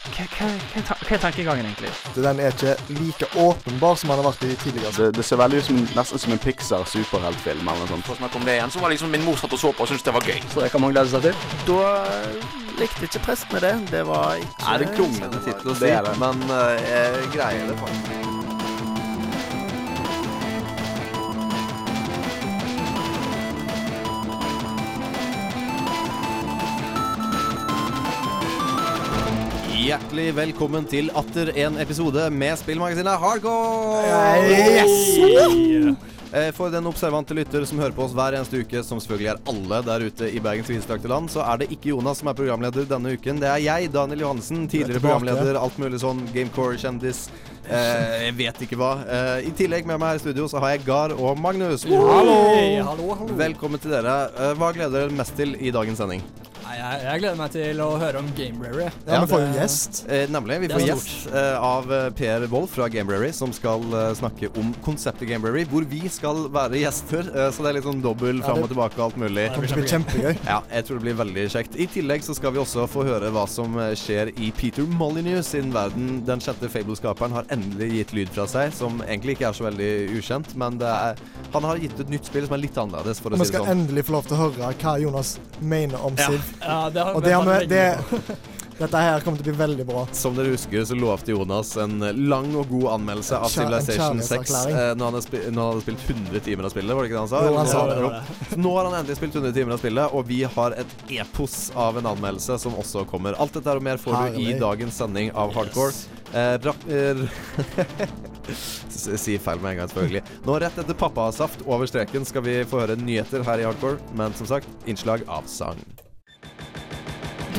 Hva, er tankegangen, egentlig? Den er ikke like åpenbar som den har vært i tidligere. Det, det ser veldig ut som nesten som en Pixar superheltfilm eller noe sånt. For å snakke om det igjen, så var liksom min mor satt og så på og syntes det var gøy. Så det kan man glede seg til. Da likte ikke prestene det. Det var ikke Er det kronglete tittel å si, Det er det. men eh, jeg greier det faktisk. Hjertelig velkommen til atter en episode med spillmagasinet Hardcore! Yes! For den observante lytter som hører på oss hver eneste uke, som selvfølgelig er alle der ute i Bergens vidstrakte land, så er det ikke Jonas som er programleder denne uken. Det er jeg, Daniel Johansen, tidligere programleder, alt mulig sånn Gamecore-kjendis. Eh, jeg vet ikke hva. Eh, I tillegg med meg her i studio så har jeg Gar og Magnus. Hallo! Velkommen til dere. Eh, hva gleder dere mest til i dagens sending? Nei, jeg, jeg gleder meg til å høre om Gamebrary. Ja, vi får jo gjest. Eh, nemlig. Vi får gjest eh, av eh, Per Wolf fra Gamebrary, som skal eh, snakke om konseptet Gamebrary, hvor vi skal være gjester. Eh, så det er litt sånn dobbel Ja, fram og tilbake og alt mulig. Det kommer til å bli kjempegøy. Ja, jeg tror det blir veldig kjekt. I tillegg så skal vi også få høre hva som eh, skjer i Peter Molyneux sin verden. Den sjette Fable-skaperen har endelig gitt lyd fra seg, som egentlig ikke er så veldig ukjent, men det er, han har gitt ut nytt spill som er litt annerledes, for å si det skal sånn. endelig få lov til å høre hva Jonas mener om Ja. Siv. Ja, det har Og det har vi det. Dette her kommer til å bli veldig bra. Som dere husker, så lovte Jonas en lang og god anmeldelse av Civilization 6 kjærlighetserklæring. eh, når, han hadde spi- når han hadde spilt 100 timer av spillet, var det ikke det han sa? Jo, han sa det. Nå har han endelig spilt 100 timer av spillet, og vi har et epos av en anmeldelse som også kommer. Alt dette og mer får du i dagens sending av Hardcore. Yes. eh, S- Si feil med en gang, selvfølgelig. Nå rett etter pappasaft over streken skal vi få høre nyheter her i Hardcore, men som sagt, innslag av sang.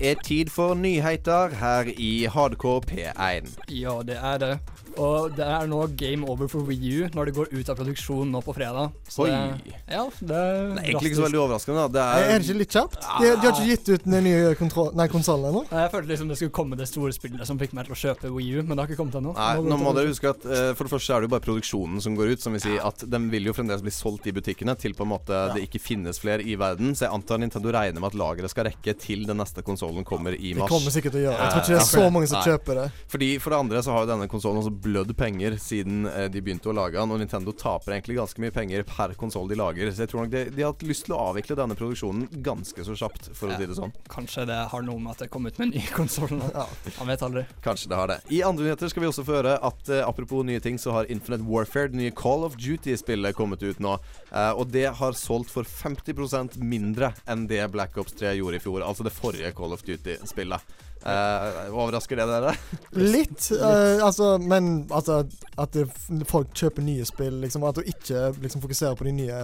er tid for nyheter her i Hardcore P1. Ja, det er det. Og det er nå game over for Wii U når det går ut av produksjon nå på fredag. Så Oi. det, ja, det er Det er egentlig ikke så veldig overraskende. da. Er Det det ikke litt kjapt? De, de har ikke gitt ut den nye nei, konsollen ennå. Jeg følte liksom det skulle komme det store spillet som fikk meg til å kjøpe Wii U, men det har ikke kommet ennå. Nei, nå må dere huske at uh, For det første er det jo bare produksjonen som går ut, som vil si at den vil jo fremdeles bli solgt i butikkene til på en måte det ikke finnes flere i verden. Så jeg antar Nintendo regner med at lageret skal rekke til den neste konsollen kommer i mars. Det kommer sikkert til å gjøre. Jeg tror ikke det er så mange som Nei. kjøper det. Fordi For det andre så har jo denne konsollen også blødd penger siden eh, de begynte å lage den, og Nintendo taper egentlig ganske mye penger per konsoll de lager. Så jeg tror nok de, de har hatt lyst til å avvikle denne produksjonen ganske så kjapt, for å si det sånn. Kanskje det har noe med at det kom ut med en ny konsoll nå. Ja. Man vet aldri. Kanskje det har det. I andre nyheter skal vi også få høre at eh, apropos nye ting, så har Infinite Warfare, det nye Call of Duty-spillet, kommet ut nå. Eh, og det har solgt for 50% mindre enn det Black Ops 3 gjorde i fjor. Altså det forrige Call of Duty-spillet. Uh, overrasker det dere? Litt, Uh, altså, men altså at det, folk kjøper nye spill, liksom. At du ikke liksom fokuserer på de nye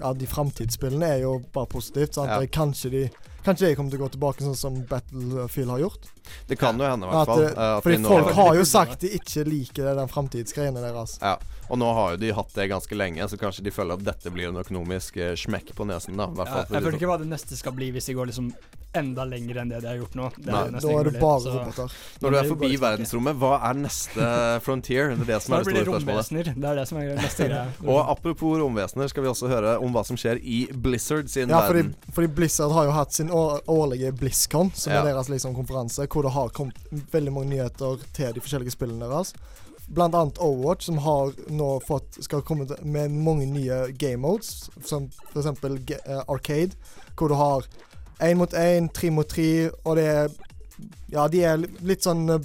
Ja, de framtidsspillene er jo bare positivt. Sant? Ja. Kanskje de Kanskje jeg kommer til å gå tilbake sånn som Battlefield har gjort. Det kan jo hende, i hvert fall. at fordi folk har jo sagt de ikke liker den framtidsgreiene deres. Ja, og nå har jo de hatt det ganske lenge, så kanskje de føler at dette blir en økonomisk eh, smekk på nesen, da. Ja, jeg føler ikke hva det neste skal bli hvis de går liksom enda lenger enn det de har gjort nå. Det Nei, jo Da er det bare så- roboter. Når du er forbi liksom verdensrommet, hva er neste frontier? Det er det som er det store spørsmålet. Det er det som er neste greie. Og apropos romvesener, skal vi også høre om hva som skjer i Blizzard sin Ja, fordi, verden. fordi Blizzard har jo hatt sin år, årlige BlizzCon, som Ja. er deres liksom konferanse, hvor det har kommet veldig mange nyheter til de forskjellige spillene deres. Blant annet Overwatch, som har nå fått skal komme med mange nye game modes, som f.eks. Uh, Arcade, hvor du har én mot én, tre mot tre, og det er Ja, de er litt sånn eh,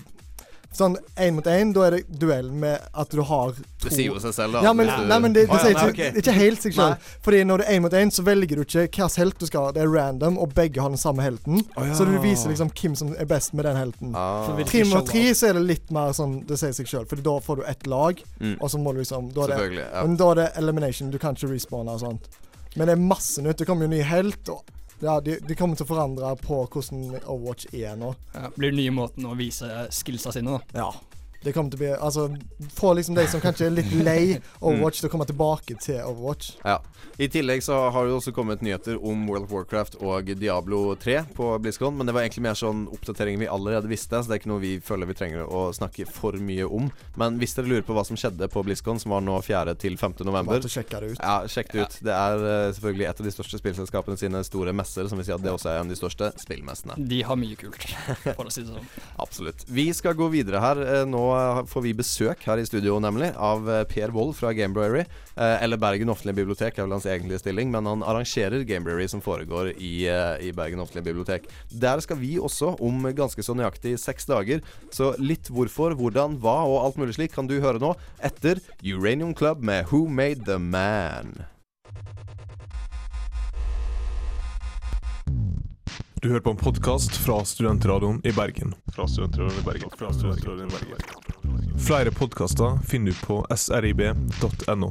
Sånn én mot én, da er det duell med at du har to Det sier jo seg selv, da. ja, men, du- nei, men det, det, sier ikke, ikke helt seg selv. Nei. Fordi når det er én mot én, så velger du ikke hvilken helt du skal ha. Det er random, og begge har den samme helten. Oh, ja. Så du viser liksom hvem som er best med den helten. Ah. Tre mot tre så er det litt mer sånn det sier seg selv, Fordi da får du ett lag, Mm. og så må du liksom da er det, Selvfølgelig. Ja. Men da er det elimination. Du kan ikke respawne og sånt. Men det er masse nytt. Det kommer jo ny helt. Og ja, de, de kommer til å forandre på hvordan Overwatch er nå. Ja, blir den nye måten å vise skillsa sine, da. Ja. Det kommer til å bli Altså, få liksom de som kanskje er litt lei Overwatch, til å komme tilbake til Overwatch. Ja. I tillegg så har det også kommet nyheter om World of Warcraft og Diablo 3 på BlizzCon, men det var egentlig mer sånn oppdateringer vi allerede visste, så det er ikke noe vi føler vi trenger å snakke for mye om. Men hvis dere lurer på hva som skjedde på BlizzCon, som var nå 4. til 5. november Bare sjekke det ut. ja, sjekk det ut. Det er uh, selvfølgelig et av de største spillselskapene sine store messer, som vil si at det også er en av de største spillmessene. De har mye kult, for å si det sånn. Absolutt. Vi skal gå videre her. Eh, Nå får vi besøk her i studio, nemlig, av eh, Per Wold fra Gamebrary. Eh, Eller Bergen offentlige bibliotek er vel hans egentlige stilling, men han arrangerer Gamebrary som foregår i, eh, i Bergen offentlige bibliotek. Der skal vi også om ganske så nøyaktig seks dager. Så litt hvorfor, hvordan, hva og alt mulig slik kan du høre nå etter Uranium Club med Who Made The Man. Du hører på en podkast fra Studentradioen i Bergen. Fra Studentradioen i Bergen. Fra Studentradioen i Bergen. Flere podkaster finner du på srib.no.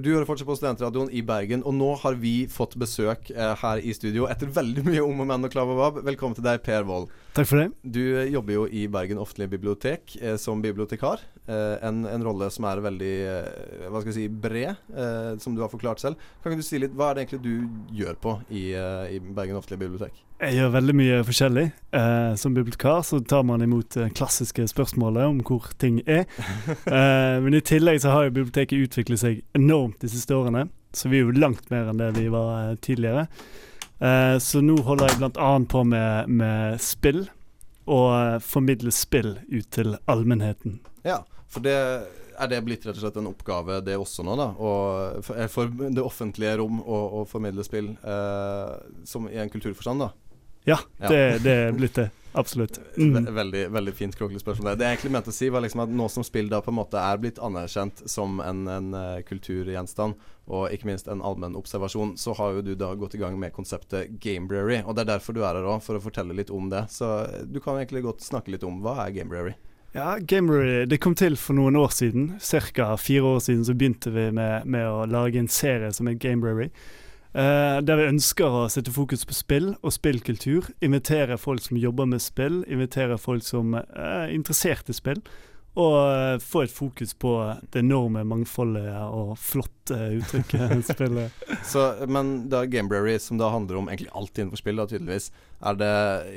Du hører fortsatt på Studentradioen i Bergen, og nå har vi fått besøk eh, her i studio etter veldig mye om og men og klav og vabb. Velkommen til deg, Per Wold. Takk for det. Du eh, jobber jo i Bergen offentlige bibliotek eh, som bibliotekar. Eh, en, en rolle som er veldig eh, hva skal jeg si, bred, eh, som du har forklart selv. Kan ikke du si litt, Hva er det egentlig du gjør på i, i Bergen offentlige bibliotek? Jeg gjør veldig mye forskjellig. Som bibliotekar så tar man imot det klassiske spørsmålet om hvor ting er. Men i tillegg så har jo biblioteket utviklet seg enormt de siste årene. Så vi er jo langt mer enn det vi var tidligere. Så nå holder jeg bl.a. på med, med spill, og formidler spill ut til allmennheten. Ja, for det er det blitt rett og slett en oppgave, det også nå, da? Og for, eh, for det offentlige rom å, å formidle spill eh, som i en kulturforstand, da? Ja, Ja. det, det er blitt det. Absolutt. Mm. veldig, veldig fint kråkelig spørsmål. Det jeg egentlig mente å si, var liksom at nå som spill da på en måte er blitt anerkjent som en, en eh, kulturgjenstand, og ikke minst en allmenn observasjon, så har jo du da gått i gang med konseptet Gamebrary. Og det er derfor du er her òg, for å fortelle litt om det. Så du kan egentlig godt snakke litt om hva er Gamebrary? Ja, Gamery det kom til for noen år siden. Ca. fire år siden så begynte vi med, med å lage en serie som er Gamery. Uh, der vi ønsker å sette fokus på spill og spillkultur. Invitere folk som jobber med spill, invitere folk som er interessert i spill. Og uh, få et fokus på det enorme mangfoldet og flotte uttrykket spillet. Så, men da Gamebrary, som da handler om egentlig alt innenfor spill, da tydeligvis det,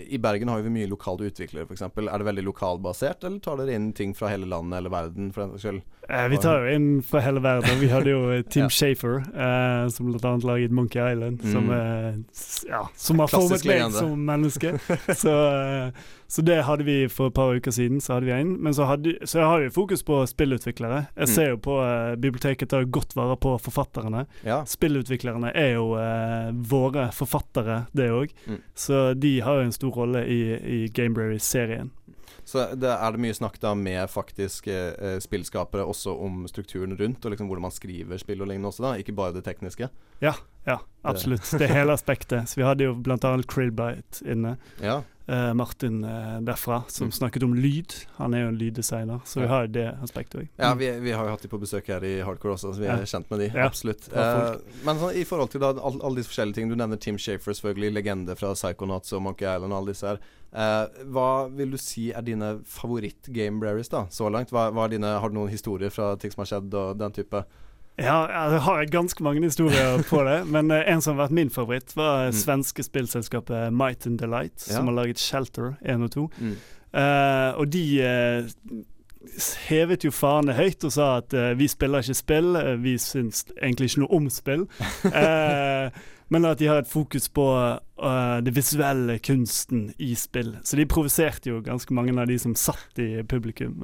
I Bergen har vi mye lokale utviklere, f.eks. Er det veldig lokalbasert, eller tar dere inn ting fra hele landet eller verden? for den saks skyld? Eh, vi tar jo inn fra hele verden. Vi hadde jo Tim Ja. Shafer, eh, som bl.a. laget Monkey Island, som, Mm. eh, ja, som har formet meg som menneske. så, eh, så det hadde vi for et par uker siden. Så hadde vi en Men så, hadde, så har vi fokus på spillutviklere. Jeg Mm. ser jo på eh, biblioteket tar godt vare på forfatterne. Ja. Spillutviklerne er jo eh, våre forfattere, det òg. Mm. Så de har jo en stor rolle i, i Gamebrary-serien. Så det, er det mye snakk da med faktisk eh, spillskapere også om strukturen rundt, og liksom hvordan man skriver spill og lignende også, da? Ikke bare det tekniske? Ja, ja, absolutt. Det hele aspektet. Så vi hadde jo bl.a. Krillbite inne. Ja. Eh, Martin eh, derfra, som Mm. snakket om lyd. Han er jo en lyddesigner, så vi har jo det aspektet òg. Ja, vi, vi har jo hatt de på besøk her i Hardcore også, så vi er Ja. kjent med de. Ja. Absolutt. Bra Eh, men sånn, i forhold til da, all- alle disse forskjellige ting Du nevner Tim Shafer, selvfølgelig. Legende fra Psychonauts og Monkey Island og alle disse her. Eh, hva vil du si er dine favoritt-gamebraries da, så langt? Hva, hva dine, har du noen historier fra ting som har skjedd og den type? Ja, jeg har ganske mange historier på det, men eh, en som har vært min favoritt, var Mm. svenske spillselskapet Might and Delight, som har laget Shelter 1 og 2. Mm. Uh, og de uh, hevet jo farene høyt og sa at uh, vi spiller ikke spill, vi syns egentlig ikke noe om spill. Men at de har et fokus på det visuelle kunsten i spill. Så de provoserte jo ganske mange av de som satt i publikum.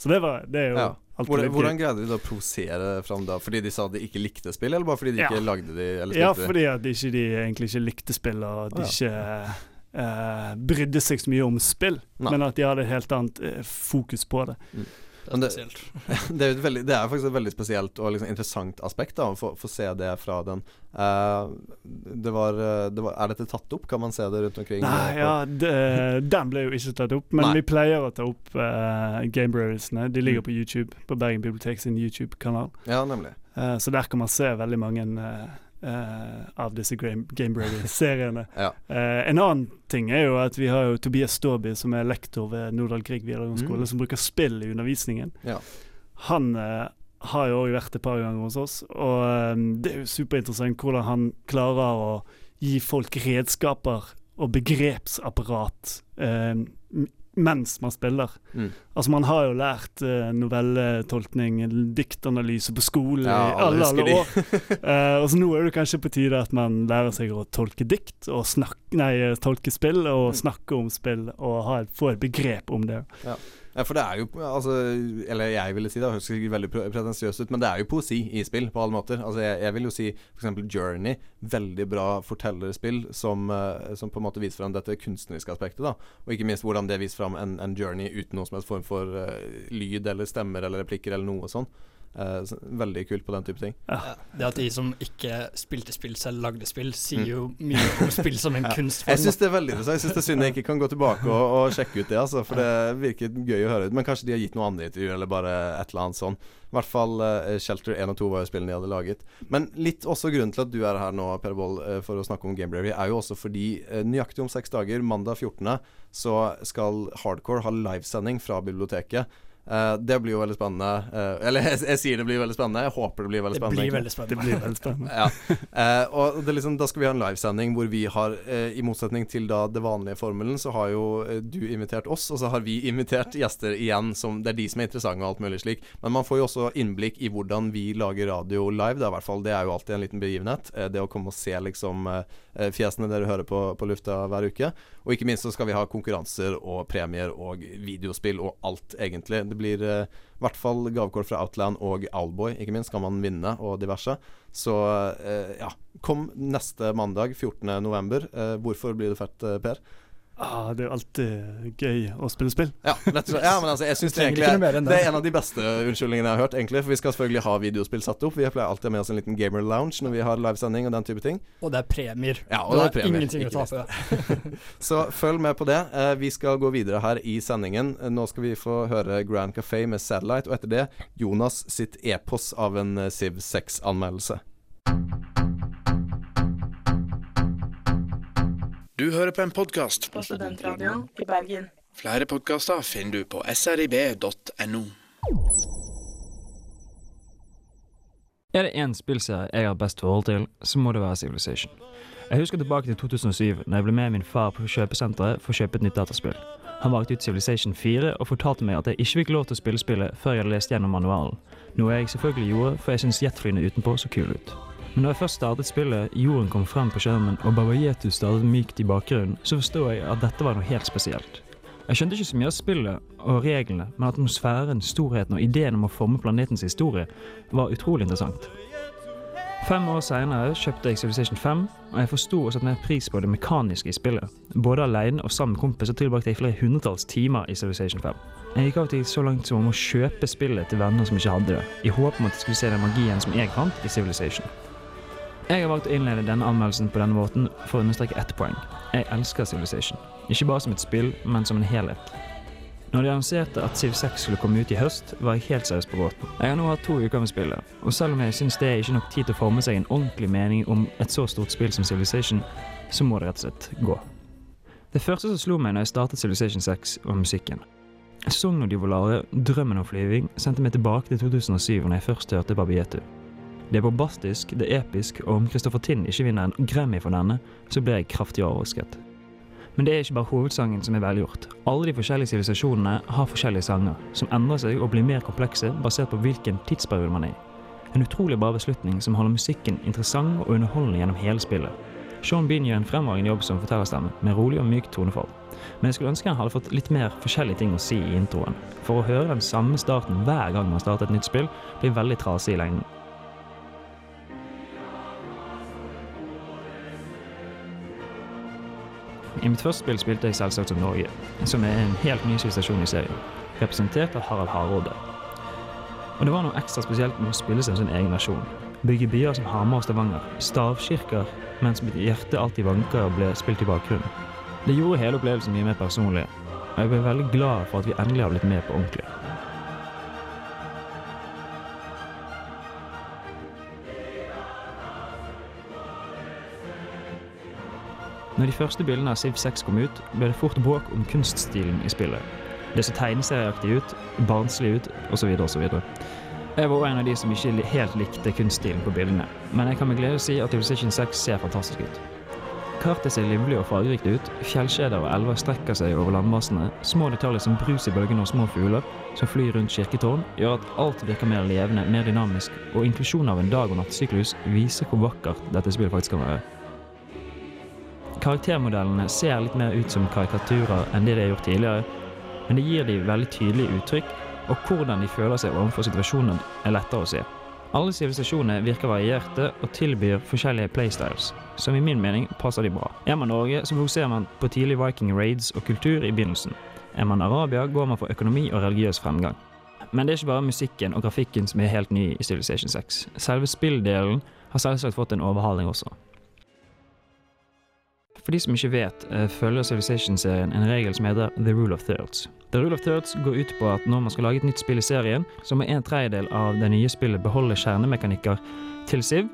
så det, var, det er jo Ja. Hvordan, hvordan greide de da å provosere fram da? Fordi de sa de ikke likte spill, eller bare fordi de Ja. ikke lagde de? Eller Ja, fordi at de ikke, de egentlig ikke likte spill, og at de ja. ikke eh, brydde seg så mye om spill, Nei. men at de hadde et helt annet eh, fokus på det. Men det, det, er jo et veldig, det er faktisk et veldig spesielt og liksom interessant aspekt da å få, få se det fra den. Uh, det, var, eh, det var Er dette tatt opp? Kan man se det rundt omkring? Nei, ja, det, den ble jo ikke tatt opp, men Nei. vi pleier å ta opp uh, Gamebrariesene. De ligger Mm. på YouTube, på Bergen bibliotek sin YouTube-kanal. ja nemlig. Uh, så der kan man se veldig mange eh, av disse Game, Bravery-seriene. Ja. Eh, en annen ting er jo at vi har jo Tobias Staaby, som er lektor ved Nordahl Grieg videregående Mm. som bruker spill i undervisningen. Ja. Han eh, har jo òg vært et par ganger hos oss, og eh, det er jo superinteressant hvordan han klarer å gi folk redskaper og begrepsapparat eh, mens man spiller. Mm. Altså Man har jo lært uh, novelletolkning, diktanalyse på skolen Ja, i alle alle, år. Eh, og så nå er det kanskje på tide at man lærer seg å tolke dikt, og snakke, nei, tolke spill, og Mm. snakke om spill, og ha få et begrep om det. Ja. Ja, for det er jo altså, Eller jeg ville si det, høres sikkert veldig pretensiøst ut, men det er jo poesi i spill på alle måter. Altså, jeg, jeg vil jo si f.eks. Journey. Veldig bra fortellerspill som, eh, som på en måte viser fram dette kunstneriske aspektet. da Og ikke minst hvordan det viser fram en, en journey uten noen som helst form for uh, lyd eller stemmer eller replikker eller noe sånn. Så, veldig kult på den type ting. Ja, det at de som ikke spilte spill selv, lagde spill, sier Mm. jo mye om spill som en Ja. kunstform. Jeg syns det er veldig interessant. Jeg syns det er synd jeg ikke kan gå tilbake og, og sjekke ut det, altså, for det virker gøy å høre ut. Men kanskje de har gitt noe annet intervju, eller bare et eller annet sånn. I hvert fall uh, Shelter 1 og 2 var jo spillene de hadde laget. Men litt også grunnen til at du er her nå, Per Boll, uh, for å snakke om Gamebrary, er jo også fordi nøyaktig om seks dager, mandag 14., så skal Hardcore ha livesending fra biblioteket. Eh, det blir jo veldig spennende. Uh, eller jeg, jeg sier det blir veldig spennende. Jeg håper det blir veldig spennende. Det blir veldig spennende. Det blir veldig spennende. ja. uh, og det liksom, da skal vi ha en livesending hvor vi har, i motsetning til da det vanlige formelen, så har jo du invitert oss, og så har vi invitert gjester igjen. Som, det er de som er interessante og alt mulig slik. Men man får jo også innblikk i hvordan vi lager radio live. Da, i hvert fall. Det er jo alltid en liten begivenhet. Det å komme og se liksom fjesene dere hører på, på lufta hver uke. Og ikke minst så skal vi ha konkurranser og premier og videospill og alt, egentlig. Det blir eh, i hvert fall gavekort fra Outland og Owlboy, ikke minst, kan man vinne, og diverse. Så eh, ja, kom neste mandag, 14.11. Eh, hvorfor blir det fett, eh, Per? Ah, det er jo alltid gøy å spille spill. Ja, rett og slett. Ja, men altså, jeg synes det, egentlig er, det er en av de beste unnskyldningene jeg har hørt, egentlig. For vi skal selvfølgelig ha videospill satt opp. Vi pleier alltid å ha med oss en liten gamer lounge når vi har livesending og den type ting. Og det er premier. Ja, og det, det er er ingenting å tape. Så følg med på det. Eh, vi skal gå videre her i sendingen. Eh, Nå skal vi få høre Grand Café med Satellite, og etter det Jonas sitt epos av en Siv Civ 6-anmeldelse. Du hører på en podkast. På Studentradioen i Bergen. Flere podkaster finner du på srib.no. Er det én spillserie jeg har best forhold til, så må det være Civilization. Jeg husker tilbake til 2007, da jeg ble med min far på kjøpesenteret for å kjøpe et nytt dataspill. Han valgte ut Civilization 4 og fortalte meg at jeg ikke fikk lov til å spille spillet før jeg hadde lest gjennom manualen. Noe jeg selvfølgelig gjorde, for jeg syntes jetflyene utenpå så kule ut. Men da jeg først startet spillet, jorden kom frem på skjermen og Babayetu startet mykt i bakgrunnen, så forstod jeg at dette var noe helt spesielt. Jeg skjønte ikke så mye av spillet og reglene, men atmosfæren, storheten og ideen om å forme planetens historie var utrolig interessant. Fem år senere kjøpte jeg Civilization 5, og jeg forsto og satte mer pris på det mekaniske i spillet. Både alene og sammen med kompiser tilbrakte jeg flere hundretalls timer i Civilization 5. Jeg gikk av til så langt som om å kjøpe spillet til venner som ikke hadde det, i håp om at de skulle se den magien som jeg fant i Civilization. Jeg har valgt å innlede denne anmeldelsen på denne måten for å understreke ett poeng. Jeg elsker Civilization. Ikke bare som et spill, men som en helhet. Når de annonserte at Civ 6 skulle komme ut i høst, var jeg helt seriøs på båten. Jeg har nå hatt to uker med spillet, og selv om jeg syns det er ikke nok tid til å forme seg en ordentlig mening om et så stort spill som Civilization, så må det rett og slett gå. Det første som slo meg når jeg startet Civilization 6, var musikken. Sogno di Volare, 'Drømmen om flyving', sendte meg tilbake til 2007 når jeg først hørte Babietu. Det er bombastisk, det er episk, og om Christopher Tinn ikke vinner en Grammy for denne, så blir jeg kraftig overrasket. Men det er ikke bare hovedsangen som er velgjort. Alle de forskjellige sivilisasjonene har forskjellige sanger, som endrer seg og blir mer komplekse basert på hvilken tidsperiode man er i. En utrolig bra beslutning som holder musikken interessant og underholdende gjennom hele spillet. Sean Bean gjør en fremragende jobb som fortellerstemme, med rolig og mykt tonefall. Men jeg skulle ønske han hadde fått litt mer forskjellige ting å si i introen. For å høre den samme starten hver gang man starter et nytt spill, blir veldig trasig i lengden. I mitt første spill spilte jeg selvsagt som Norge, som er en helt ny sivilisasjon i serien, representert av Harald Hardråde. Og det var noe ekstra spesielt med å spille som sin egen nasjon. Bygge byer som Hamar og Stavanger, stavkirker mens mitt hjerte alltid vanker og ble spilt i bakgrunnen. Det gjorde hele opplevelsen mye mer personlig, og jeg ble veldig glad for at vi endelig har blitt med på ordentlig. Når de første bildene av Civ 6 kom ut, ble det fort bråk om kunststilen i spillet. Det så tegneserieaktig ut, barnslig ut, osv. osv. Jeg var en av de som ikke helt likte kunststilen på bildene, men jeg kan med glede si at Civilization 6 ser fantastisk ut. Kartet ser livlig og fargerikt ut, fjellkjeder og elver strekker seg over landmassene, små detaljer som brus i bølgene og små fugler som flyr rundt kirketårn, gjør at alt virker mer levende, mer dynamisk, og inklusjonen av en dag- og nattsyklus viser hvor vakkert dette spillet faktisk kan være. Karaktermodellene ser litt mer ut som karikaturer enn det de har gjort tidligere, men det gir de veldig tydelige uttrykk, og hvordan de føler seg overfor situasjonen er lettere å se. Alle sivilisasjoner virker varierte og tilbyr forskjellige playstyles, som i min mening passer de bra. Er man Norge, så fokuserer man på tidlig viking raids og kultur i begynnelsen. Er man Arabia, går man for økonomi og religiøs fremgang. Men det er ikke bare musikken og grafikken som er helt ny i Civilization 6. Selve spilldelen har selvsagt fått en overhaling også. For de som ikke vet, eh, følger Civilization-serien en regel som heter The Rule of Thirds. The Rule of Thirds går ut på at når man skal lage et nytt spill i serien, så må en tredjedel av det nye spillet beholde kjernemekanikker til Siv,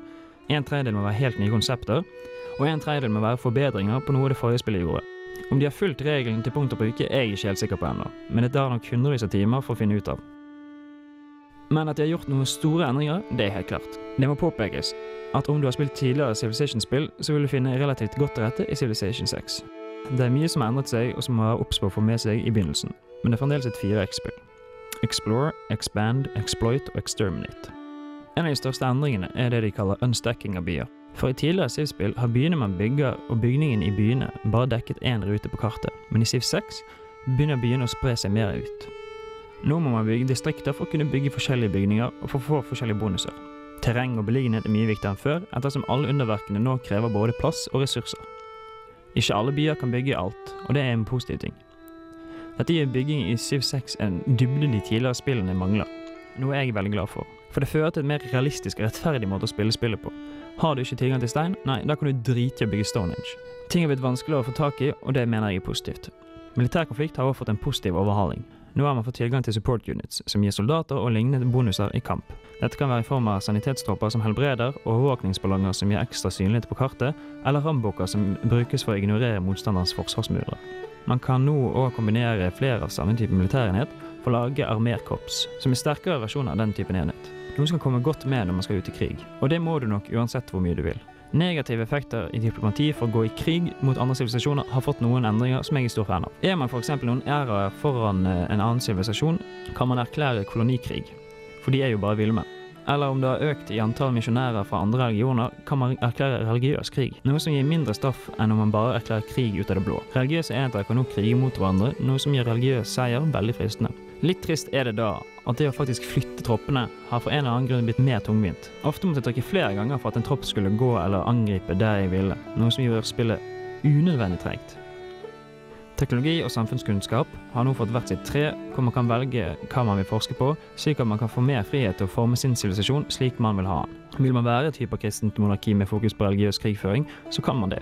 en tredjedel må være helt nye konsepter, og en tredjedel må være forbedringer på noe det forrige spillet gjorde. Om de har fulgt regelen til punkt og bruke, er jeg ikke helt sikker på ennå, men det tar nok hundrevis av timer for å finne ut av. Men at de har gjort noen store endringer, det er helt klart. Det må påpekes at om du har spilt tidligere Civilization-spill, så vil du finne relativt godt til rette i Civilization 6. Det er mye som har endret seg, og som må være obs på å få med seg i begynnelsen, men det er fremdeles et 4X-spill. Explore, expand, exploit og exterminate. En av de største endringene er det de kaller unstacking av byer. For i tidligere Civ-spill har byene man bygger og bygningen i byene bare dekket én rute på kartet, men i Civ 6 begynner byene å spre seg mer ut. Nå må man bygge distrikter for å kunne bygge forskjellige bygninger og for å få forskjellige bonuser. Terreng og beliggenhet er mye viktigere enn før, ettersom alle underverkene nå krever både plass og ressurser. Ikke alle byer kan bygge alt, og det er en positiv ting. Dette gir bygging i Civ 6 en dybde de tidligere spillene mangler, noe jeg er veldig glad for. For det fører til en mer realistisk og rettferdig måte å spille spillet på. Har du ikke tilgang til stein, nei, da kan du drite i å bygge Stonehenge. Ting har blitt vanskeligere å få tak i, og det mener jeg er positivt. Militær konflikt har også fått en positiv overhaling. Nå har man fått tilgang til support units, som gir soldater og lignende bonuser i kamp. Dette kan være i form av sanitetstropper som helbreder, overvåkningsballonger som gir ekstra synlighet på kartet, eller rambukker som brukes for å ignorere motstanderens forsvarsmurer. Man kan nå òg kombinere flere av samme type militærenhet for å lage armerkorps, som er sterkere versjoner av den typen enhet. Noe som kan komme godt med når man skal ut i krig, og det må du nok uansett hvor mye du vil. Negative effekter i diplomati for å gå i krig mot andre sivilisasjoner har fått noen endringer som jeg er stor fan av. Er man f.eks. noen æraer foran eh, en annen sivilisasjon, kan man erklære kolonikrig, for de er jo bare villmenn. Eller om det har økt i antall misjonærer fra andre religioner, kan man erklære religiøs krig. Noe som gir mindre straff enn om man bare erklærer krig ut av det blå. Religiøse enheter kan nå krige mot hverandre, noe som gjør religiøs seier veldig fristende. Litt trist er det da at det å faktisk flytte troppene har for en eller annen grunn blitt mer tungvint. Ofte måtte jeg trykke flere ganger for at en tropp skulle gå eller angripe der jeg ville, noe som gjør spillet unødvendig tregt. Teknologi og samfunnskunnskap har nå fått hvert sitt tre, hvor man kan velge hva man vil forske på, slik at man kan få mer frihet til å forme sin sivilisasjon slik man vil ha den. Vil man være et hyperkristent monarki med fokus på religiøs krigføring, så kan man det.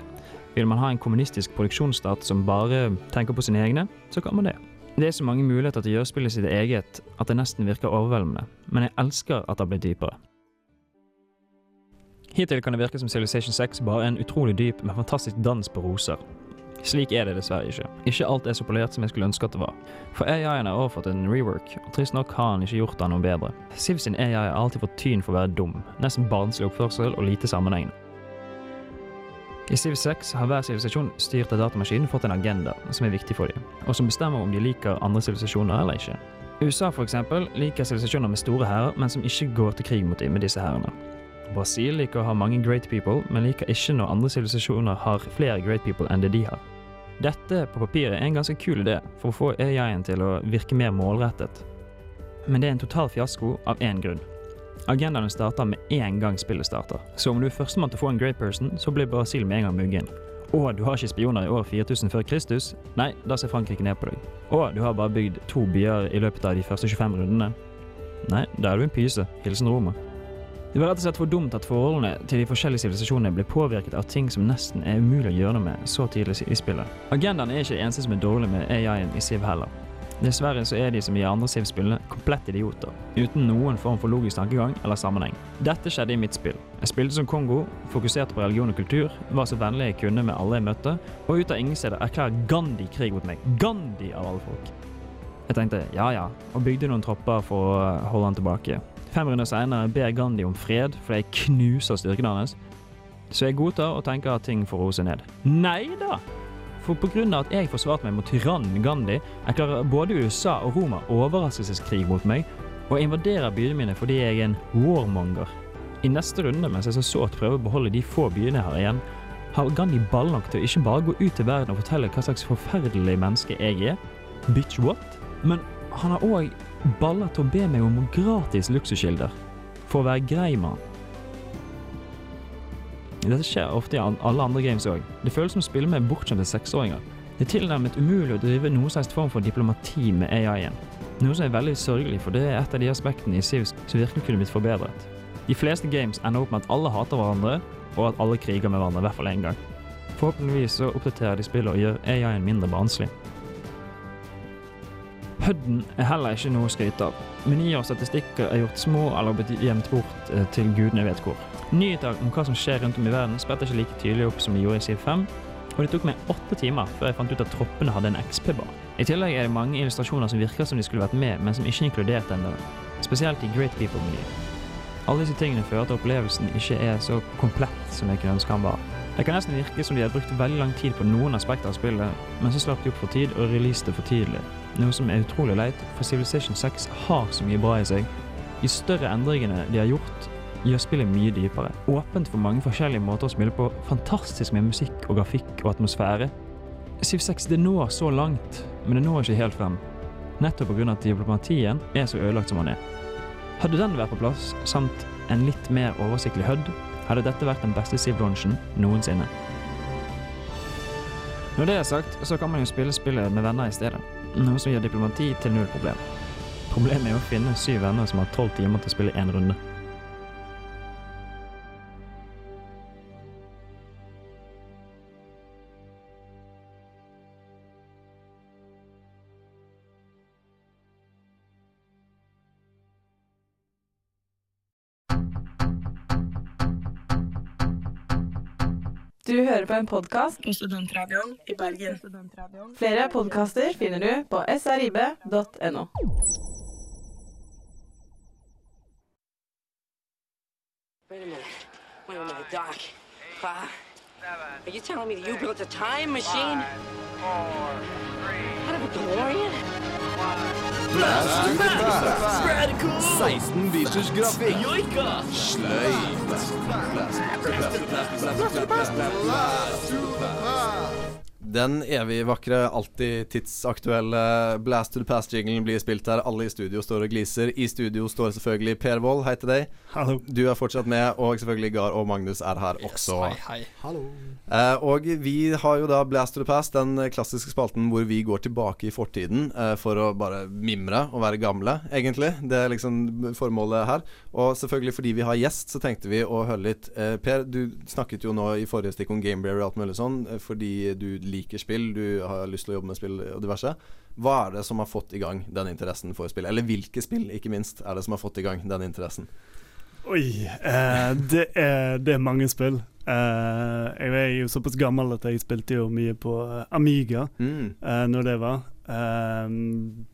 Vil man ha en kommunistisk produksjonsstat som bare tenker på sine egne, så kan man det. Det er så mange muligheter til å gjøre spillet sitt eget at det nesten virker overveldende, men jeg elsker at det har blitt dypere. Hittil kan det virke som Civilization 6 bare er en utrolig dyp, men fantastisk dans på roser. Slik er det dessverre ikke. Ikke alt er så polert som jeg skulle ønske at det var. For AI-en har overfått en rework, og trist nok har han ikke gjort det noe bedre. Siv sin AI har alltid fått tyn for å være dum, nesten barnslig oppførsel og lite sammenhengende. I Civ 6 har hver sivilisasjon styrt av datamaskinen fått en agenda som er viktig for dem, og som bestemmer om de liker andre sivilisasjoner eller ikke. USA eksempel liker sivilisasjoner med store hærer, men som ikke går til krig mot dem med disse hærene. Brasil liker å ha mange great people, men liker ikke når andre sivilisasjoner har flere great people enn det de har. Dette på papiret er en ganske kul idé for å få AI-en til å virke mer målrettet. Men det er en total fiasko av én grunn. Agendaene starter med én gang spillet starter. Så om du er førstemann til å få en great person, så blir Brasil med en gang muggen. Og du har ikke spioner i år 4000 før Kristus? Nei, da ser Frankrike ned på deg. Og du har bare bygd to byer i løpet av de første 25 rundene? Nei, da er du en pyse. Hilsen Roma. Det var rett og slett for dumt at forholdene til de forskjellige sivilisasjonene ble påvirket av ting som nesten er umulig å gjøre noe med så tidlig i spillet. Agendaen er ikke det eneste som er dårlig med AI-en i Civ heller. Dessverre så er de som i andre Civ-spillene komplett idioter, uten noen form for logisk tankegang eller sammenheng. Dette skjedde i mitt spill. Jeg spilte som Kongo, fokuserte på religion og kultur, var så vennlig jeg kunne med alle jeg møtte, og ut av ingen steder erklærer Gandhi krig mot meg. Gandhi av alle folk. Jeg tenkte ja ja, og bygde noen tropper for å holde han tilbake. Fem runder seinere ber Gandhi om fred fordi jeg knuser styrken hans. Så jeg godtar og tenker at ting får roe seg ned. Nei da! For pga. at jeg forsvarte meg mot tyrannen Gandhi, erklærer både USA og Roma overraskelseskrig mot meg, og invaderer byene mine fordi jeg er en warmonger. I neste runde, mens jeg så sårt prøver å beholde de få byene har igjen, har Gandhi ball nok til å ikke bare gå ut til verden og fortelle hva slags forferdelig menneske jeg er, bitch what, men han har òg baller til å be meg om gratis luksuskilder, for å være grei han. Dette skjer ofte i alle andre games òg. Det føles som å spille med bortskjemte seksåringer. Det er tilnærmet umulig å drive noen slags form for diplomati med AI-en. Noe som er veldig sørgelig, for det er et av de aspektene i Sivs som virkelig kunne blitt forbedret. De fleste games ender opp med at alle hater hverandre, og at alle kriger med hverandre i hvert fall én gang. Forhåpentligvis så oppdaterer de spillet og gjør AI-en mindre barnslig. Hudden er heller ikke noe å skryte av. Menyer og statistikker er gjort små eller blitt gjemt bort eh, til gudene vet hvor. Nyheter om hva som skjer rundt om i verden spretter ikke like tydelig opp som de gjorde i Civ 5, og det tok meg åtte timer før jeg fant ut at troppene hadde en XP-bar. I tillegg er det mange illustrasjoner som virker som de skulle vært med, men som ikke er inkludert ennå. Spesielt i Great People-menyen. Alle disse tingene fører til at opplevelsen ikke er så komplett som jeg kunne ønske han var. Det kan nesten virke som de har brukt veldig lang tid på noen aspekter av spillet, men så slapp de opp for tid og releaset det for tidlig. Noe som er utrolig leit, for Civilization 6 har så mye bra i seg. De større endringene de har gjort, gjør spillet mye dypere. Åpent for mange forskjellige måter å spille på, fantastisk med musikk og grafikk og atmosfære. Civ 6 det når så langt, men det når ikke helt frem. Nettopp pga. at diplomatien er så ødelagt som den er. Hadde den vært på plass, samt en litt mer oversiktlig HUD, hadde dette vært den beste Siv-lunsjen noensinne. Når det er sagt, så kan man jo spille spillet med venner i stedet, noe som gjør diplomati til null problem. Problemet er å finne syv venner som har tolv timer til å spille én runde. Du hører på en podkast på Studentradioen i Bergen. Flere podkaster finner du på srib.no. Wait a minute. Wait a minute, Doc. Uh, are you telling me that you built a time machine? Out of a DeLorean? Blast Blast! Blast Radical! 16 biters grafikk. Joika! Den evig vakre, alltid tidsaktuelle Blast to the Past-jinglen blir spilt her. Alle i studio står og gliser. I studio står selvfølgelig Per Wold, hei til deg. Hallo. Du er fortsatt med, og selvfølgelig Gard og Magnus er her også. hei, hei. Hallo. Eh, og vi har jo da Blast to the Past, den klassiske spalten hvor vi går tilbake i fortiden eh, for å bare mimre og være gamle, egentlig. Det er liksom formålet her. Og selvfølgelig fordi vi har gjest, så tenkte vi å høre litt. Eh, per, du snakket jo nå i forrige stikk om Gameberry og alt mulig sånn, eh, fordi du liker spill, du har lyst til å jobbe med spill og diverse. Hva er det som har fått i gang den interessen for spill? Eller hvilke spill, ikke minst, er det som har fått i gang den interessen? Oi, eh, det, er, det er mange spill. Eh, jeg er jo såpass gammel at jeg spilte jo mye på eh, Amiga Mm. eh, når det var. Eh,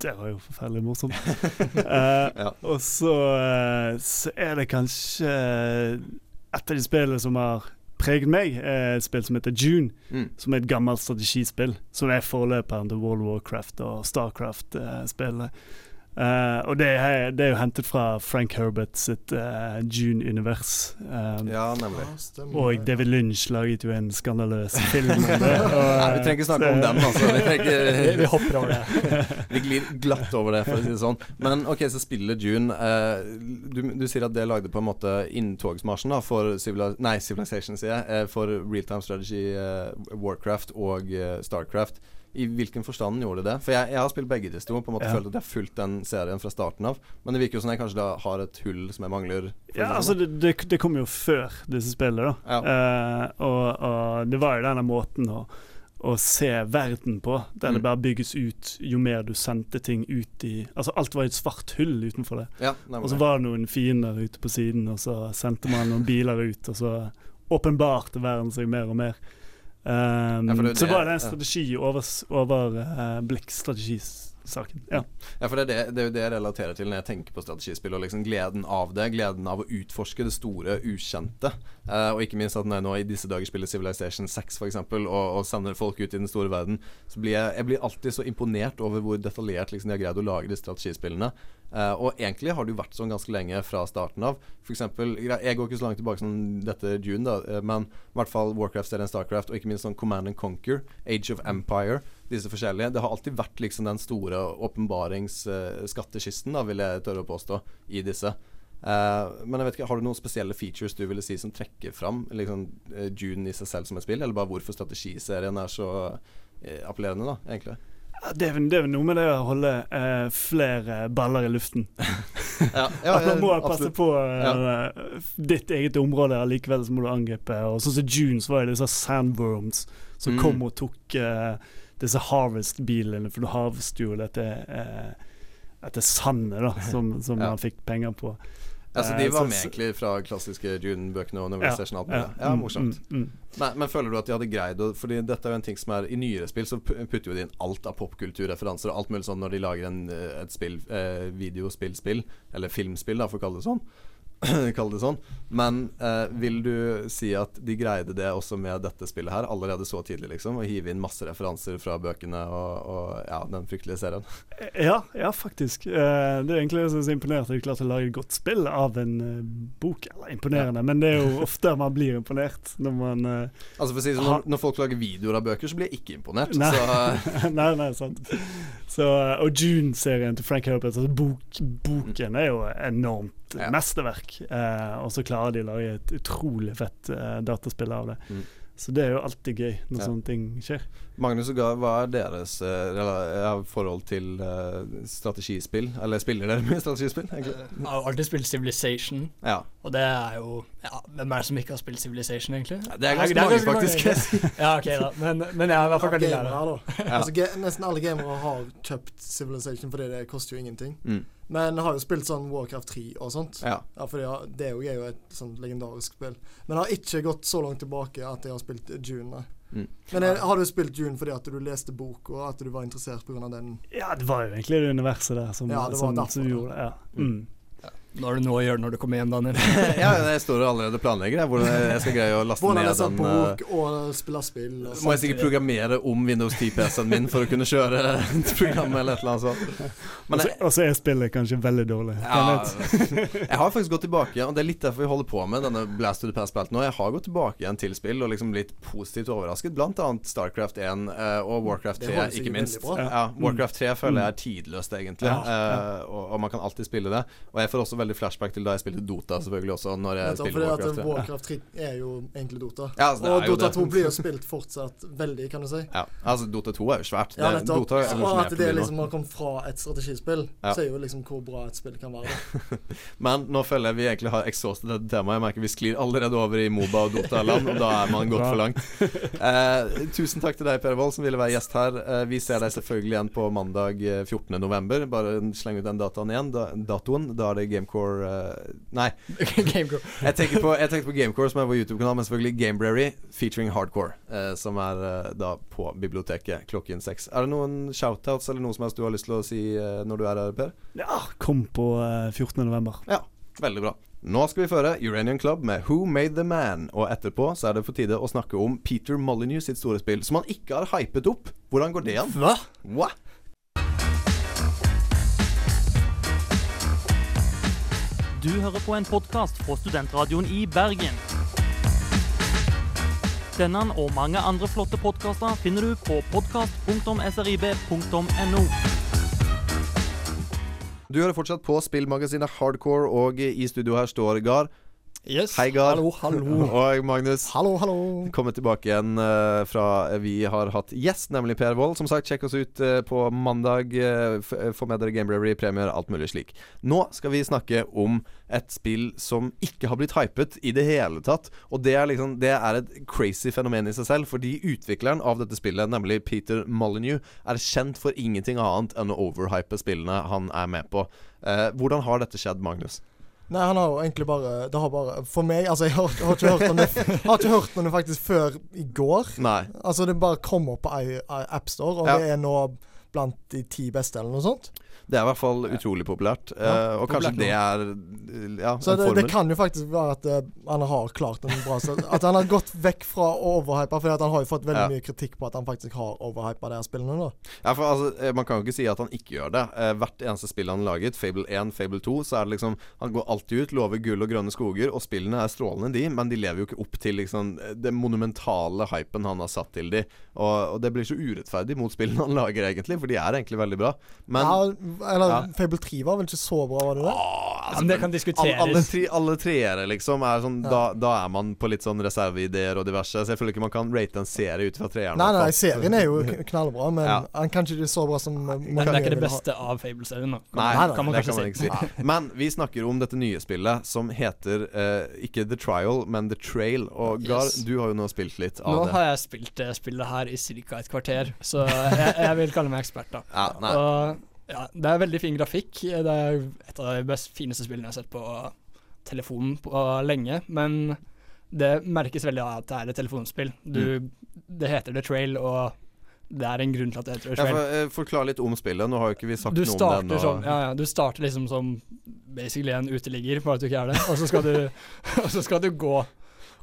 det var jo forferdelig morsomt. ja. Og så, eh, så er det kanskje et av de spillene som har preget meg, er et spill som heter June. Mm. Som er et gammelt strategispill. Som er forløperen til World of Warcraft og Starcraft-spillene. Eh, og det er, det er jo hentet fra Frank Herbert sitt uh, June-univers. Um, ja, nemlig. og David Lynch laget jo en skandaløs film om det. Og, Nei, vi trenger ikke snakke om den, altså. Vi, trenger, Vi- hopper over det. vi glir glatt over det, for å si det sånn. Men ok, så spiller June uh, du, du sier at det lagde på en måte inntogsmarsjen da for Civili Nei, Civilization, sier jeg. For Realtime Strategy, eh, Warcraft og Starcraft. I hvilken forstand gjorde de det? For jeg, jeg har spilt begge disse to. På en måte Ja. følt at jeg har fulgt den serien fra starten av. Men det virker jo som jeg kanskje da har et hull som jeg mangler. Ja, altså det, det, det kom jo før disse spillene, da. Eh, og, og det var jo denne måten å, å se verden på. Der det Mm. bare bygges ut jo mer du sendte ting ut i Altså alt var et svart hull utenfor det. Ja, og så var det noen fiender ute på siden, og så sendte man noen biler ut, og så åpenbarte verden seg mer og mer. Um, Ja, det så var det en strategi over, over uh, blekkstrategisaken. ja. Ja, for det er, det, det er jo det jeg relaterer til når jeg tenker på strategispill. Og liksom gleden av det. Gleden av å utforske det store, ukjente. Uh, og ikke minst at når jeg nå i disse dager spiller Civilization 6 f.eks., og, og sender folk ut i den store verden, så blir jeg, jeg blir alltid så imponert over hvor detaljert liksom, de har greid å lage de strategispillene. Eh, og egentlig har det jo vært sånn ganske lenge fra starten av. For eksempel, Jeg går ikke så langt tilbake som dette June, da, eh, men i hvert fall Warcraft-serien Starcraft, og ikke minst sånn Command and Conquer, Age of Empire, disse forskjellige. Det har alltid vært liksom den store åpenbaringsskattkisten, da, vil jeg tørre å påstå, i disse. Uh, men jeg vet ikke, Har du noen spesielle features du ville si som trekker fram liksom, eh, June i seg selv som et spill, eller bare hvorfor strategiserien er så eh, appellerende, da, egentlig? Det er, det er noe med det å holde uh, flere baller i luften. Ja, ja, At man må passe absolutt. på eh, ditt eget område, likevel så må du angripe. Og sånn som Junes var det disse sandworms som Mm. kom og tok uh, disse harvest-bilene, for du harvester jo dette uh, dette sandet da, som, som Ja. man fikk penger på. Altså, så de var med egentlig fra klassiske Dune-bøkene og Ja, Novelization og alt mulig. ja, Ja, mm, morsomt. mm, mm. Men, men føler du at de hadde greid å Fordi dette er jo en ting som er I nyere spill så putter jo de inn alt av popkulturreferanser og alt mulig sånn når de lager en, eh, et spill, eh, videospillspill, eller filmspill, da, for å kalle det sånn. Kall det sånn. Men eh, vil du si at de greide det også med dette spillet her, allerede så tidlig, liksom? Å hive inn masse referanser fra bøkene og, og ja, den fryktelige serien? Ja, ja, faktisk. Eh, det er egentlig det som er så imponerende at de klarte å lage et godt spill av en eh, bok. Eller imponerende, men det er jo ofte man blir imponert når man eh, Altså for å si sånn, når, når folk lager videoer av bøker, så blir jeg ikke imponert. Nei, Så nei, nei, sant. Så, eh, og June-serien til Frank Herbert, altså bok, boken er jo enormt mesterverk. Eh, og så klarer de å lage et utrolig fett eh, dataspill av det. Mm. Så det er jo alltid gøy når Ja. sånne ting skjer. Magnus og Gahr, hva er deres eh, forhold til eh, strategispill? Eller spiller dere mye strategispill. Jeg har alltid spilt Civilization, Ja. Og det er jo ja, Hvem er det som ikke har spilt Civilization, egentlig? det er ganske mange, faktisk. mange. ja, ok, da. Men, men jeg er i hvert fall veldig glad i det. Altså, nesten alle gamere har kjøpt Civilization fordi det koster jo ingenting. Mm. Men har jo spilt sånn Warcraft 3 og sånt. Ja. ja for det er jo, er jo et sånt legendarisk spill. Men har ikke gått så langt tilbake at jeg har spilt June. nei. Mm. Men eh, har du spilt June fordi at du leste boka, og at du var interessert pga. den? Ja, det var jo egentlig det universet der som, Ja, det som, derfor, som gjorde det. Ja. Mm. Hva er det nå å gjøre når du kommer hjem, Daniel? ja, jeg står og allerede planlegger jeg, hvordan jeg skal greie å laste ned den bok eh, og spille spill. Og Må jeg sikkert programmere om Windows 10-PC-en min for å kunne kjøre et program eller et eller annet sånt. Og så- er spillet kanskje veldig dårlig. Ja, jeg har faktisk gått tilbake, og det er litt derfor vi holder på med denne Blast to the Past-spelten nå. Jeg har gått tilbake igjen til spill og liksom blitt positivt overrasket, annet Starcraft 1 eh, og Warcraft 3, ikke minst. Ja, Warcraft 3 føler jeg er Mm. tidløst, egentlig, Ja, ja. eh, og, og man kan alltid spille det. Og jeg får også veldig flashback til da jeg spilte Dota, selvfølgelig også, når jeg Nettopp, spilte fordi at Warcraft 3. Er jo egentlig Dota. Ja, altså, og Dota det. 2 blir jo spilt fortsatt veldig, kan du si. Ja, altså Dota 2 er jo svært. Ja, nettopp. Dota er Og at det liksom har kommet fra et strategispill, Ja. sier jo liksom hvor bra et spill kan være. Men nå føler jeg vi egentlig har exhausted dette temaet. Jeg merker vi sklir allerede over i Moba og Dota-land, og da er man gått for langt. Eh, tusen takk til deg, Per Wold, som ville være gjest her. Eh, vi ser deg selvfølgelig igjen på mandag eh, 14. november. Bare sleng ut den dataen igjen. Da, datoen. Da er det Gamecore eh, Nei. Gamecore. jeg, tenker på, jeg tenker på Gamecore, som er vår YouTube-kanal, men selvfølgelig Gamebrary featuring Hardcore, uh, som er uh, da på biblioteket klokken seks. Er det noen shoutouts eller noe som helst du har lyst til å si når du er her, Per? Ja, kom på eh, 14. november. Ja, veldig bra. Nå skal vi føre Uranian Club med Who Made The Man. Og etterpå så er det for tide å snakke om Peter Molyneux sitt store spill, som han ikke har hypet opp. Hvordan går det an? Hva? Hva? Du hører på en podkast fra Studentradioen i Bergen. Denne og mange andre flotte podkaster finner du på podkast.srib.no. Du hører fortsatt på spillmagasinet Hardcore, og i studio her står Gard. Yes. Hei, Gard. Hallo, hallo. Og Magnus. Hallo, hallo. Kommet tilbake igjen eh, fra Vi har hatt gjest, nemlig Per Wold. Som sagt, sjekk oss ut eh, på mandag. Få med dere Game premier, alt mulig slik. Nå skal vi snakke om et spill som ikke har blitt hypet i det hele tatt. Og det er liksom Det er et crazy fenomen i seg selv, fordi utvikleren av dette spillet, nemlig Peter Molyneux, er kjent for ingenting annet enn å overhype spillene han er med på. Eh, hvordan har dette skjedd, Magnus? Nei, han har jo egentlig bare Det har bare For meg Altså, jeg har, har ikke hørt om det Har ikke hørt om det faktisk før i går. Nei. Altså, det bare kommer på I- I- AppStore, og Ja. det er nå blant de ti beste, eller noe sånt. Det er i hvert fall utrolig populært. Ja, eh, og kanskje det er ja, Så det, det kan jo faktisk være at uh, han har klart en bra sted. At han har gått vekk fra å overhype, for han har jo fått veldig Ja. mye kritikk på at han faktisk har overhypa de her spillene. da Ja, for altså, eh, Man kan jo ikke si at han ikke gjør det. Hvert eneste spill han har laget, Fable 1, Fable 2, så er det liksom Han går alltid ut, lover gull og grønne skoger, og spillene er strålende, de, men de lever jo ikke opp til liksom den monumentale hypen han har satt til de. Og, og det blir så urettferdig mot spillene han lager, egentlig, for de er egentlig veldig bra. Men ja, eller ja. Fable 3 var vel ikke så bra, var det det? Altså, men det kan diskuteres. Alle, alle, tre, alle treere, liksom, er sånn Ja. da, da er man på litt sånn reserveideer og diverse. Så jeg føler ikke man kan rate en serie ut fra treeren. Nei, nei, serien er jo knallbra, men Ja. han kan ikke bli så bra som Men det er ikke det beste av Fable-serien, da. Kan, Nei, man- kan man det kan man ikke si. si. Men vi snakker om dette nye spillet som heter uh, ikke The Trial, men The Trail. Og Gar, Yes. du har jo nå spilt litt av Nå det. har jeg spilt det spillet her i ca. et kvarter, så jeg, jeg vil kalle meg ekspert, da. Ja, nei. Og ja, det er veldig fin grafikk. Det er et av de best fineste spillene jeg har sett på telefonen på lenge. Men det merkes veldig av at det er et telefonspill. Du, Det heter The Trail, og det er en grunn til at det heter The Ja, Trail. for, eh, forklar litt om spillet. Nå har jo ikke vi sagt Du noe om starter, det ennå. ja, ja, du starter liksom som basically en uteligger, bare at du ikke er det. Og så skal du, og så skal du gå.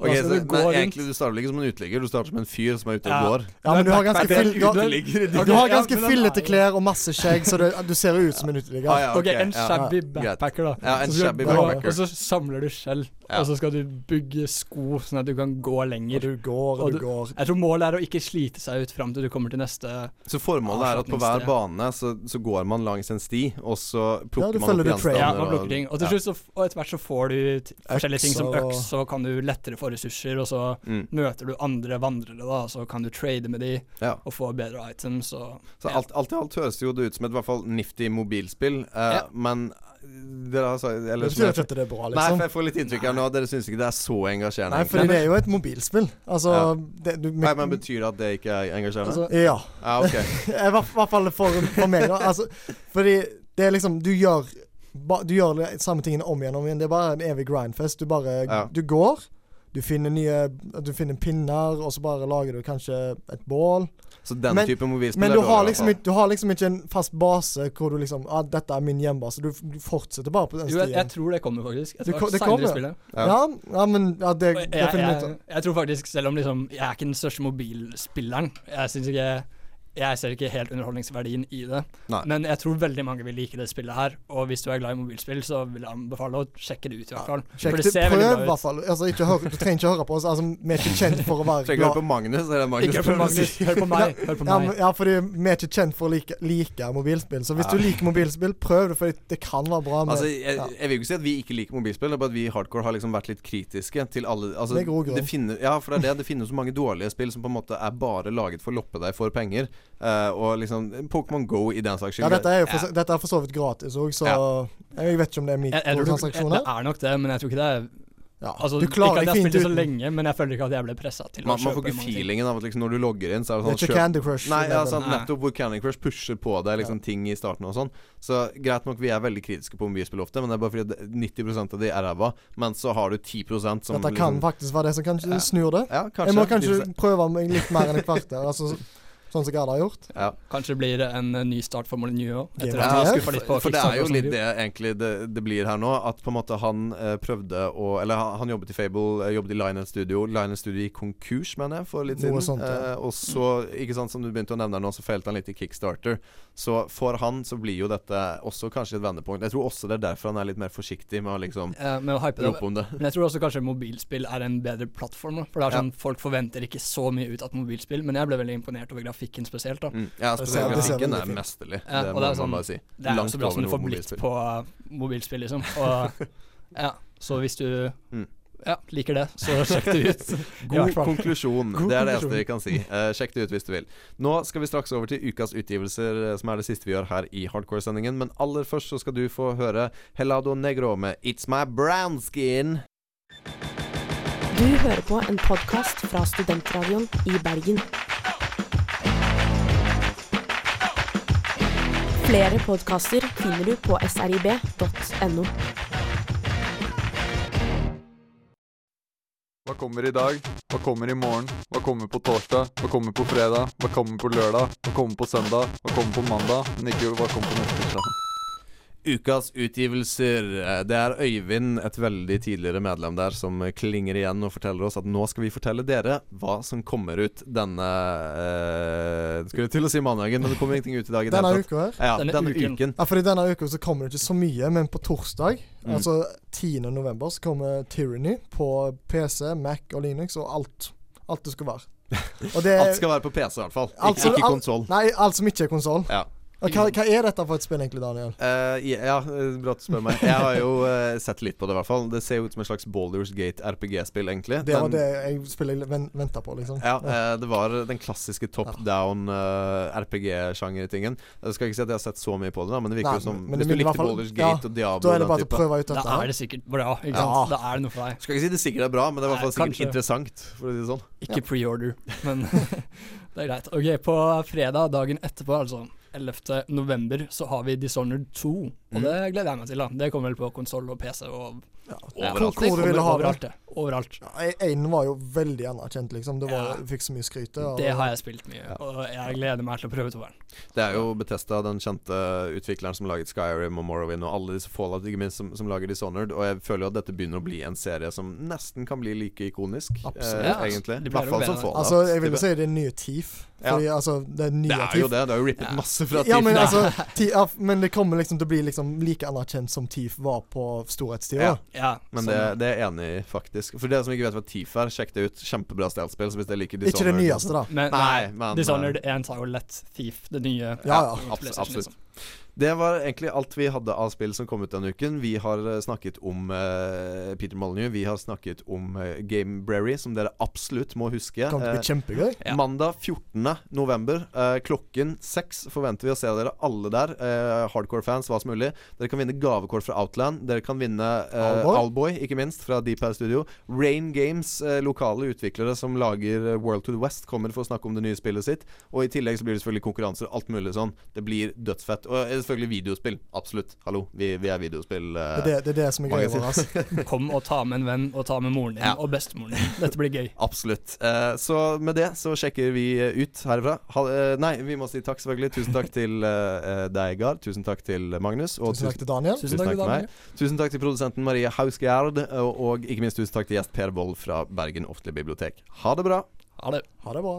Og Ok, så, men rundt. egentlig Du starter ikke som en uteligger, du starter som en fyr som er ute og Ja. går. Ja, men du har ganske, fill, du har, du har ganske fillete klær og masse skjegg, så du, du ser ut som en uteligger. Ah, ja, Ok, en shabby backpacker, da. Ja, en shabby backpacker. Og så samler du skjell, Ja. og så skal du bygge sko sånn at du kan gå lenger. Og du går og Og du du- går. Jeg tror målet er å ikke slite seg ut fram til du kommer til neste Så formålet er at på hver bane så, så går man langs en sti, og så plukker ja, man opp gjenstander. Ja, man plukker ting. Og til slutt så, og etter hvert så får du t- forskjellige ting som Øks så kan du lettere få ressurser, og så Mm. møter du andre vandrere, da, og så kan du trade med de Ja. og få bedre items og Så alt, alt i alt høres jo det ut som et i hvert fall nifty mobilspill, eh, Ja. men dere sagt eller Det betyr ikke at det er bra, liksom. Nei, for jeg får litt inntrykk av nå. Dere syns ikke det er så engasjerende? Nei, for det er jo et mobilspill. Altså det, du, Nei, men Betyr det at det ikke er engasjerende? Altså, Ja. ja, ok. I hvert fall for, for meg. Altså, fordi det er liksom Du gjør ba, Du gjør samme tingene om igjen og om igjen. Det er bare en evig grindfest. Du bare Ja. Du går. Du finner nye Du finner pinner, og så bare lager du kanskje et bål. Så den Men- type mobilspill Men du har, liksom, du har liksom ikke en fast base hvor du liksom ah, 'Dette er min hjembase'. Du, du fortsetter bare på den jo, jeg, stien. jeg tror det kommer, faktisk. Jeg tror det kommer. Ja. Ja, ja, men ja, det, det Jeg, jeg, jeg tror faktisk, selv om liksom Jeg er ikke den største mobilspilleren. Jeg syns ikke Jeg ser ikke helt underholdningsverdien i det. Nei. Men jeg tror veldig mange vil like det spillet her. Og hvis du er glad i mobilspill, så vil jeg anbefale å sjekke det ut, i hvert fall. Sjekk det, det prøv i hvert fall. Altså, ikke hør, du trenger ikke høre på oss. Altså, vi er ikke kjent for å være Trenger hør på Magnus, er det Magnus Ikke hør på å. Magnus, hør på meg. Hør på Ja, meg. men, ja, fordi vi er ikke kjent for å like, like mobilspill. Så hvis Ja. du liker mobilspill, prøv det, for det kan være bra. Med, Altså, jeg, ja. jeg vil jo ikke si at vi ikke liker mobilspill, det er bare at vi hardcore har liksom vært litt kritiske til alle altså, Med god grunn. det finner, Ja, for det er det. Det finnes så mange dårlige spill som på en måte er bare laget for å loppe deg for penger. Eh, og liksom Pokémon Go i den saks skyld. ja, dette er jo for, Ja. dette er for så vidt gratis òg, så Ja. jeg vet ikke om det er mikrotransaksjoner. det er nok det, men jeg tror ikke det er Ja. Altså, du ikke klarer at jeg har fint spilt det så lenge, men jeg føler ikke at jeg ble pressa til Man, å man får ikke feelingen av at liksom når du logger inn, så er det sånn Det er sånn ikke Candy Crush. Nei, ja, sånn, nettopp hvor Candy Crush pusher på deg liksom ting i starten og sånn. Så greit nok, vi er veldig kritiske på mobilspill ofte, men det er bare fordi 90% av de er ræva. Men så har du 10% som Dette kan liksom faktisk være det som kanskje Ja. snur det. Ja, kanskje. Jeg må kanskje prøve meg litt mer enn et kvarter. Altså, sånn som Gerd har gjort. Ja. Kanskje blir det en eh, ny start for Molyneux òg, Ja, for, for det er jo litt det egentlig det, det blir her nå. At på en måte han eh, prøvde å Eller han, han jobbet i Fable, eh, jobbet i Lionel Studio. Lionel Studio gikk konkurs, mener jeg, for litt Noe siden. sånt, ja. eh, og så, ikke sant, som du begynte å nevne nå, så feilte han litt i Kickstarter. Så for han så blir jo dette også kanskje et vendepunkt. Jeg tror også det er derfor han er litt mer forsiktig med å liksom Ja, med å hype det. rope om det. Men jeg tror også kanskje mobilspill er en bedre plattform. Da. For det er Ja. sånn, Folk forventer ikke så mye ut av mobilspill, men jeg ble veldig imponert over grafikken spesielt. da Mm. Ja, spesielt grafikken er mesterlig. Ja, det må det er man sånn- bare si. Det er jo så bra som du får blitt på uh, mobilspill, liksom. Og ja, så hvis du Mm. ja, liker det, så sjekk det ut. God konklusjon. God det er det eneste vi kan si. Uh, sjekk det ut hvis du vil. Nå skal vi straks over til ukas utgivelser, eh, som er det siste vi gjør her i Hardcore-sendingen. Men aller først så skal du få høre Helado Negro med It's My Brown Skin. Du hører på en podkast fra Studentradioen i Bergen. Flere podkaster finner du på srib.no. Hva kommer i dag? Hva kommer i morgen? Hva kommer på torsdag? Hva kommer på fredag? Hva kommer på lørdag? Hva kommer på søndag? Hva kommer på mandag? Men ikke hva kommer på neste tirsdag. Ukas utgivelser. Eh, Det er Øyvind, et veldig tidligere medlem der, som klinger igjen og forteller oss at nå skal vi fortelle dere hva som kommer ut denne eh, Skulle til å si mandagen, men det kommer ingenting ut i dag. i Denne uka her? Ja, denne, uken. Ja, fordi denne uka så kommer det ikke så mye, men på torsdag, Mm. altså 10. november, så kommer Tyranny på PC, Mac og Linux og alt. Alt det skal være. Og det- Alt skal være på PC, i hvert fall. alt Ikke, ikke konsoll. Nei, alt som ikke er konsoll. Ja. Hva, hva er dette for et spill egentlig, Daniel? Uh, ja, bra at du spør meg. Jeg har jo uh, sett litt på det, i hvert fall. Det ser jo ut som et slags Baldur's Gate RPG-spill, egentlig. Det var Men- det jeg spillet venta på, liksom. Ja, uh, det var den klassiske top down RPG-sjangertingen. Jeg skal ikke si at jeg har sett så mye på det, da, men det virker Nei, jo som men Hvis du likte fall- Boulders ja, Gate og Diablo da er det bare å prøve ut Da er det sikkert bra, ikke Ja. Da er det noe for deg. Skal ikke si det sikkert er bra, men det er i hvert fall sikkert kanskje. interessant, for å si det sånn. Ikke pre-order, men det er greit. Ok, På fredag, dagen etterpå, altså 11. november, så har vi Dishonored 2. Og Mm. det gleder jeg meg til. da Det kommer vel på konsoll og PC og ja. overalt. hvor du ville ha overalt, det? Overalt. Overalt. Én var jo veldig anerkjent, liksom. Det Ja. Fikk så mye skryt. og- Det har jeg spilt mye, og jeg gleder meg til å prøve toeren. Det er jo Betesta, den kjente utvikleren som laget Skyrim og Morrowind og alle disse Fallout, ikke minst, som, som lager Dishonored. Og jeg føler jo at dette begynner å bli en serie som nesten kan bli like ikonisk, Absolutt. eh, egentlig. I hvert fall som. Fallout. Altså, jeg vil si det er nye. Ja. Fordi, altså, det er nye Det er jo det. Det har jo rippet masse fra Ja, Thief. men altså ja, Men det kommer liksom til å bli liksom like anerkjent som Thief var på storhetstida. Ja. Ja, Men det, det er jeg enig i, faktisk. For dere som ikke vet hva Thief er, sjekk det ut. Kjempebra stealth-spill. Så hvis dere liker Ikke det nyeste, da. Men, Nei, nei, men Dishonored 1 tar jo lett Thief, det nye. Ja, ja. absolutt. liksom. Det var egentlig alt vi hadde av spill som kom ut denne uken. Vi har eh, snakket om uh, Peter Molyneux. Vi har snakket om uh, Gamebrary, som dere absolutt må huske. Kan det bli Eh, kjempegøy. Mandag 14. november eh, klokken seks forventer vi å se dere alle der. eh, Hardcore-fans, hva som mulig. Dere kan vinne gavekort fra Outland. Dere kan vinne Allboy. Owlboy, ikke minst, fra Deep House Studio. Rain Games, eh, lokale utviklere som lager eh, World to the West, kommer for å snakke om det nye spillet sitt. Og i tillegg så blir det selvfølgelig konkurranser, alt mulig sånn. Det blir dødsfett. Og eh, selvfølgelig videospill. Absolutt. Hallo, vi, vi er videospill. eh, Det er det, det, er det som er greia vår. Altså. Kom og ta med en venn, og ta med moren din Ja. og bestemoren din. Dette blir gøy. Absolutt. Eh, så med det så sjekker vi eh, ut herfra. Ha, eh, nei, vi må si takk, selvfølgelig. Tusen takk til eh, deg, Gard. Tusen takk til Magnus. Og Tusen takk til Daniel. Tusen takk til meg. Tusen takk til produsenten Marie Hausgjerd, Og, og ikke minst tusen takk til gjest Per Wold fra Bergen Offentlige Bibliotek. Ha det bra. Ha det. Ha det bra.